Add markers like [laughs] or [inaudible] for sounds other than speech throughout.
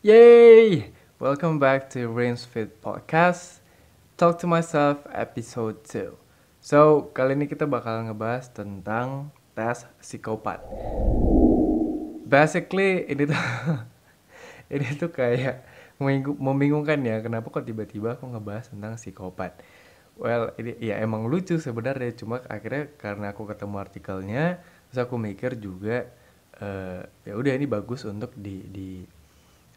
Yay! Welcome back to Rain's Fit Podcast. Talk to Myself episode 2 So, kali ini kita bakal ngebahas tentang tes psikopat. Basically, ini tuh [laughs] ini tuh kayak membingungkan ya Kenapa kok tiba-tiba aku ngebahas tentang psikopat? Well, ini ya emang lucu sebenarnya Cuma akhirnya karena aku ketemu artikelnya Terus aku mikir juga uh, ya udah ini bagus untuk di, di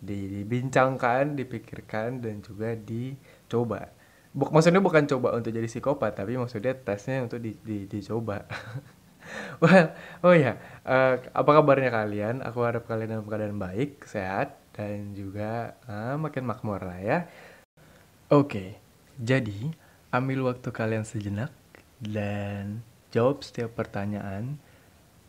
dibincangkan, dipikirkan dan juga dicoba. Buk, maksudnya bukan coba untuk jadi psikopat, tapi maksudnya tesnya untuk di, di, dicoba. [laughs] well, oh ya, uh, apa kabarnya kalian? Aku harap kalian dalam keadaan baik, sehat, dan juga uh, makin makmur lah ya. Oke, okay, jadi ambil waktu kalian sejenak dan jawab setiap pertanyaan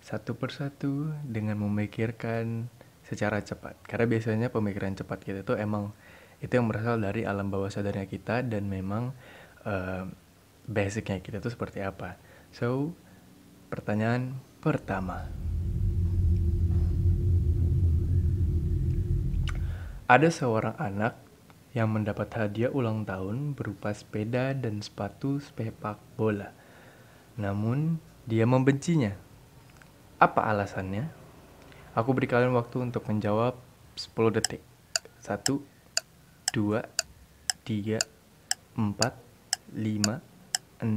satu persatu dengan memikirkan secara cepat. Karena biasanya pemikiran cepat kita itu emang itu yang berasal dari alam bawah sadarnya kita dan memang uh, basicnya kita itu seperti apa. So, pertanyaan pertama. Ada seorang anak yang mendapat hadiah ulang tahun berupa sepeda dan sepatu sepak bola. Namun, dia membencinya. Apa alasannya? Aku beri kalian waktu untuk menjawab 10 detik. 1, 2, 3, 4, 5, 6,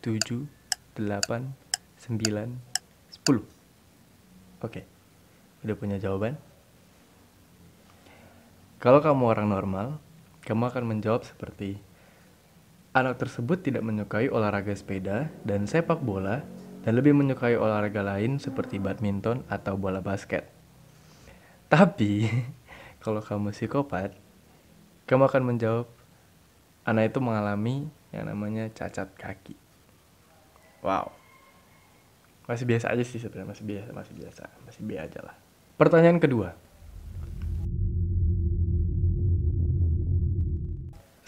7, 8, 9, 10. Oke, udah punya jawaban? Kalau kamu orang normal, kamu akan menjawab seperti Anak tersebut tidak menyukai olahraga sepeda dan sepak bola dan lebih menyukai olahraga lain seperti badminton atau bola basket. Tapi, [laughs] kalau kamu psikopat, kamu akan menjawab, anak itu mengalami yang namanya cacat kaki. Wow. Masih biasa aja sih sebenarnya, masih biasa, masih biasa, masih biasa aja lah. Pertanyaan kedua.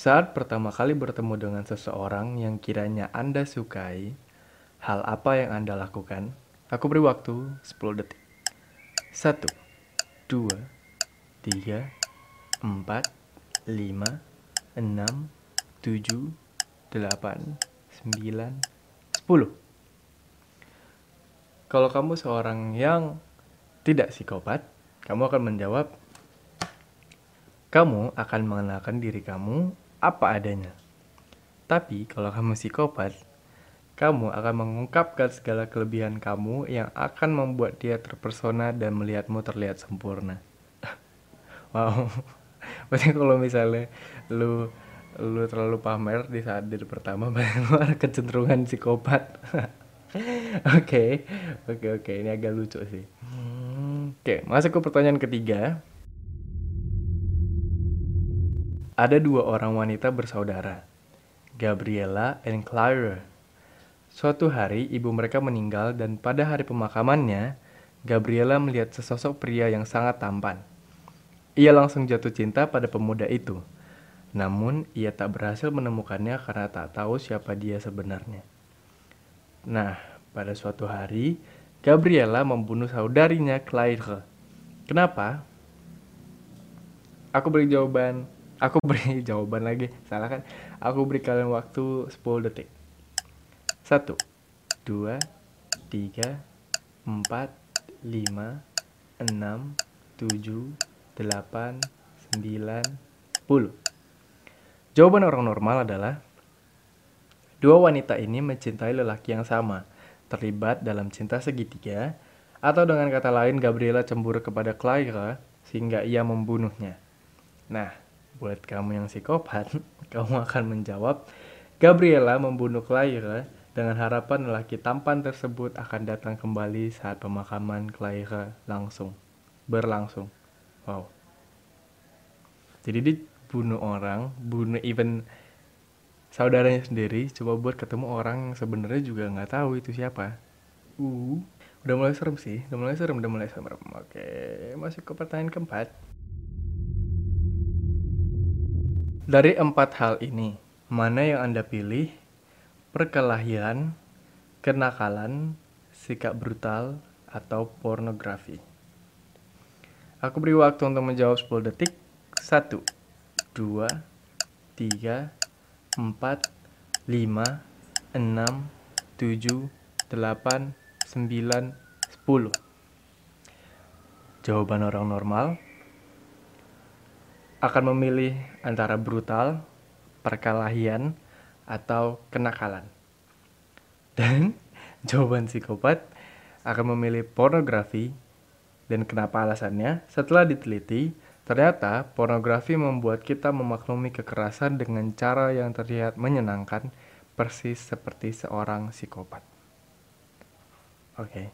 Saat pertama kali bertemu dengan seseorang yang kiranya Anda sukai, Hal apa yang Anda lakukan? Aku beri waktu 10 detik. 1, 2, 3, 4, 5, 6, 7, 8, 9, 10. Kalau kamu seorang yang tidak psikopat, kamu akan menjawab, kamu akan mengenalkan diri kamu apa adanya. Tapi kalau kamu psikopat, kamu akan mengungkapkan segala kelebihan kamu yang akan membuat dia terpersona dan melihatmu terlihat sempurna. [laughs] wow. [laughs] Berarti kalau misalnya lu lu terlalu pamer di saat diri pertama, [laughs] lu ada kecenderungan psikopat. Oke, oke, oke. Ini agak lucu sih. Oke, masuk ke pertanyaan ketiga. Ada dua orang wanita bersaudara, Gabriela and Clara. Suatu hari, ibu mereka meninggal dan pada hari pemakamannya, Gabriela melihat sesosok pria yang sangat tampan. Ia langsung jatuh cinta pada pemuda itu. Namun, ia tak berhasil menemukannya karena tak tahu siapa dia sebenarnya. Nah, pada suatu hari, Gabriela membunuh saudarinya Claire. Kenapa? Aku beri jawaban. Aku beri [laughs] jawaban lagi. Salah kan? Aku beri kalian waktu 10 detik. Satu, dua, tiga, empat, lima, enam, tujuh, delapan, sembilan, sepuluh. Jawaban orang normal adalah dua wanita ini mencintai lelaki yang sama, terlibat dalam cinta segitiga, atau dengan kata lain Gabriela cemburu kepada Clara sehingga ia membunuhnya. Nah, buat kamu yang psikopat, [laughs] kamu akan menjawab Gabriela membunuh Clara dengan harapan lelaki tampan tersebut akan datang kembali saat pemakaman Claire langsung berlangsung. Wow. Jadi dia bunuh orang, bunuh even saudaranya sendiri, coba buat ketemu orang yang sebenarnya juga nggak tahu itu siapa. Uh, udah mulai serem sih, udah mulai serem, udah mulai serem. Oke, masuk ke pertanyaan keempat. Dari empat hal ini, mana yang Anda pilih perkelahian, kenakalan, sikap brutal, atau pornografi. Aku beri waktu untuk menjawab 10 detik. 1, 2, 3, 4, 5, 6, 7, 8, 9, 10. Jawaban orang normal akan memilih antara brutal, perkelahian, atau kenakalan. Dan [laughs] jawaban psikopat akan memilih pornografi, dan kenapa alasannya? Setelah diteliti, ternyata pornografi membuat kita memaklumi kekerasan dengan cara yang terlihat menyenangkan, persis seperti seorang psikopat. Oke. Okay.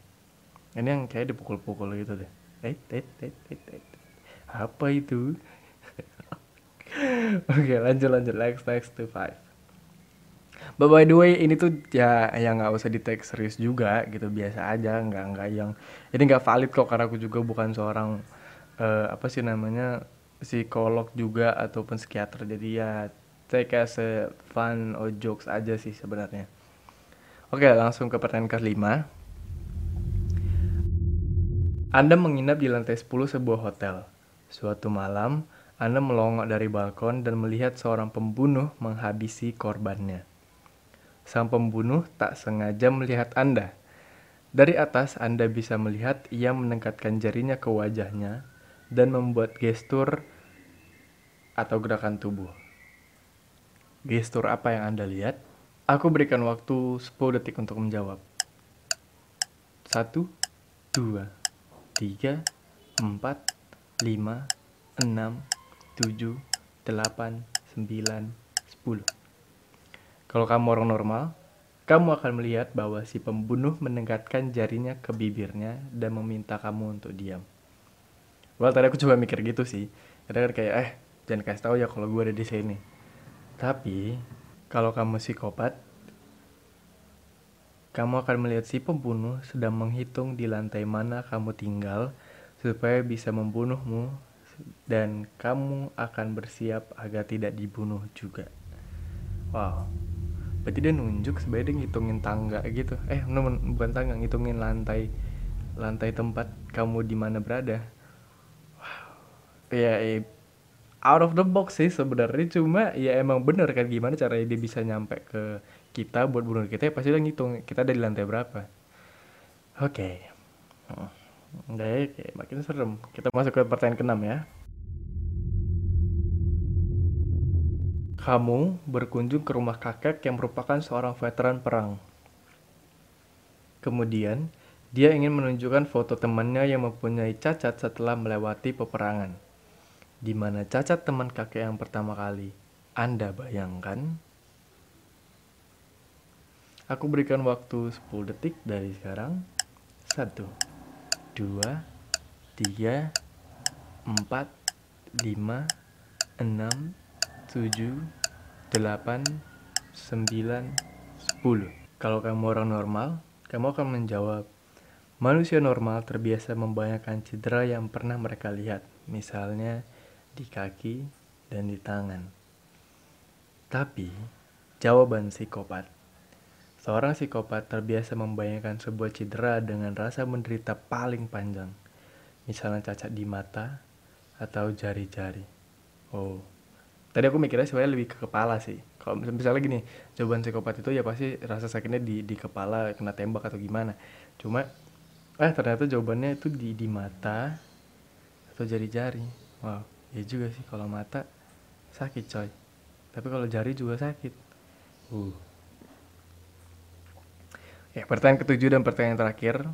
Ini yang kayak dipukul-pukul gitu deh. Eh, eh, eh, eh, eh. Apa itu? [laughs] Oke, okay, lanjut lanjut next next to five. But by the way ini tuh ya yang nggak usah di take serius juga gitu biasa aja nggak nggak yang ini nggak valid kok karena aku juga bukan seorang uh, apa sih namanya psikolog juga ataupun psikiater jadi ya take as a fun or jokes aja sih sebenarnya. Oke langsung ke pertanyaan kelima. Anda menginap di lantai 10 sebuah hotel. Suatu malam, Anda melongok dari balkon dan melihat seorang pembunuh menghabisi korbannya sang pembunuh tak sengaja melihat Anda. Dari atas Anda bisa melihat ia menengkatkan jarinya ke wajahnya dan membuat gestur atau gerakan tubuh. Gestur apa yang Anda lihat? Aku berikan waktu 10 detik untuk menjawab. 1, 2, 3, 4, 5, 6, 7, 8, 9, 10. Kalau kamu orang normal, kamu akan melihat bahwa si pembunuh menengkatkan jarinya ke bibirnya dan meminta kamu untuk diam. Well, tadi aku coba mikir gitu sih. Kadang kayak, eh, jangan kasih tahu ya kalau gue ada di sini. Tapi, kalau kamu psikopat, kamu akan melihat si pembunuh sedang menghitung di lantai mana kamu tinggal supaya bisa membunuhmu dan kamu akan bersiap agar tidak dibunuh juga. Wow, berarti dia nunjuk sebenarnya dia ngitungin tangga gitu eh bukan tangga ngitungin lantai lantai tempat kamu di mana berada wow ya, ya out of the box sih sebenarnya cuma ya emang bener kan gimana caranya dia bisa nyampe ke kita buat bunuh kita ya pasti dia ngitung kita ada di lantai berapa oke okay. Enggak ya, makin serem. Kita masuk ke pertanyaan keenam ya. Kamu berkunjung ke rumah kakek yang merupakan seorang veteran perang. Kemudian, dia ingin menunjukkan foto temannya yang mempunyai cacat setelah melewati peperangan. Di mana cacat teman kakek yang pertama kali? Anda bayangkan? Aku berikan waktu 10 detik dari sekarang. 1, 2, 3, 4, 5, 6, 7, 8, 9, 10. Kalau kamu orang normal, kamu akan menjawab, manusia normal terbiasa membayangkan cedera yang pernah mereka lihat, misalnya di kaki dan di tangan. Tapi, jawaban psikopat. Seorang psikopat terbiasa membayangkan sebuah cedera dengan rasa menderita paling panjang, misalnya cacat di mata atau jari-jari. Oh, tadi aku mikirnya sebenarnya lebih ke kepala sih. Kalau misalnya gini jawaban psikopat itu ya pasti rasa sakitnya di di kepala kena tembak atau gimana. Cuma eh ternyata jawabannya itu di di mata atau jari-jari. Wow ya juga sih. Kalau mata sakit coy. Tapi kalau jari juga sakit. Uh. Ya pertanyaan ketujuh dan pertanyaan terakhir.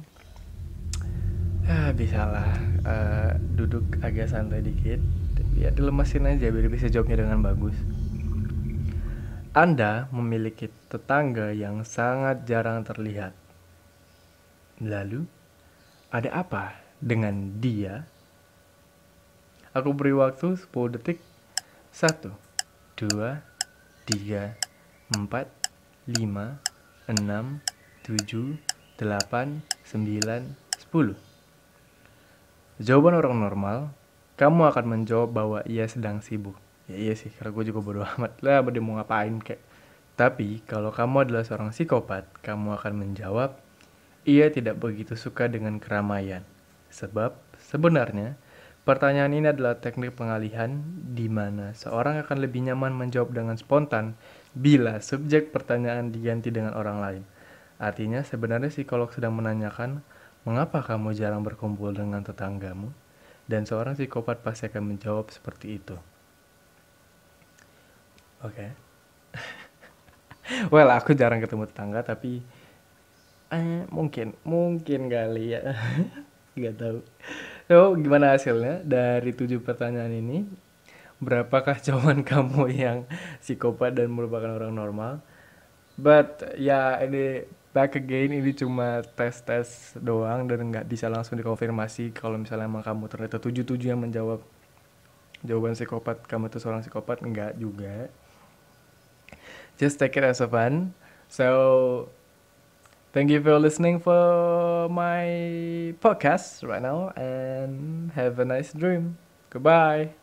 Ah bisalah uh, duduk agak santai dikit ya dilemasin aja biar bisa jawabnya dengan bagus. Anda memiliki tetangga yang sangat jarang terlihat. Lalu ada apa dengan dia? Aku beri waktu 10 detik. 1 2 3 4 5 6 7 8 9 10 Jawaban orang normal kamu akan menjawab bahwa ia sedang sibuk. Ya iya sih, karena gue juga bodo [laughs] amat lah, dia mau ngapain kayak. Tapi, kalau kamu adalah seorang psikopat, kamu akan menjawab, ia tidak begitu suka dengan keramaian. Sebab, sebenarnya, Pertanyaan ini adalah teknik pengalihan di mana seorang akan lebih nyaman menjawab dengan spontan bila subjek pertanyaan diganti dengan orang lain. Artinya sebenarnya psikolog sedang menanyakan, mengapa kamu jarang berkumpul dengan tetanggamu? Dan seorang psikopat pasti akan menjawab seperti itu. Oke. Okay. [laughs] well, aku jarang ketemu tetangga tapi eh, mungkin mungkin kali ya. [laughs] Gak tahu. So, gimana hasilnya dari tujuh pertanyaan ini? Berapakah jawaban [laughs] kamu yang psikopat dan merupakan orang normal? But ya ini back again ini cuma tes-tes doang dan nggak bisa langsung dikonfirmasi kalau misalnya emang kamu ternyata tujuh-tujuh yang menjawab jawaban psikopat kamu itu seorang psikopat enggak juga just take it as a fun so Thank you for listening for my podcast right now and have a nice dream. Goodbye.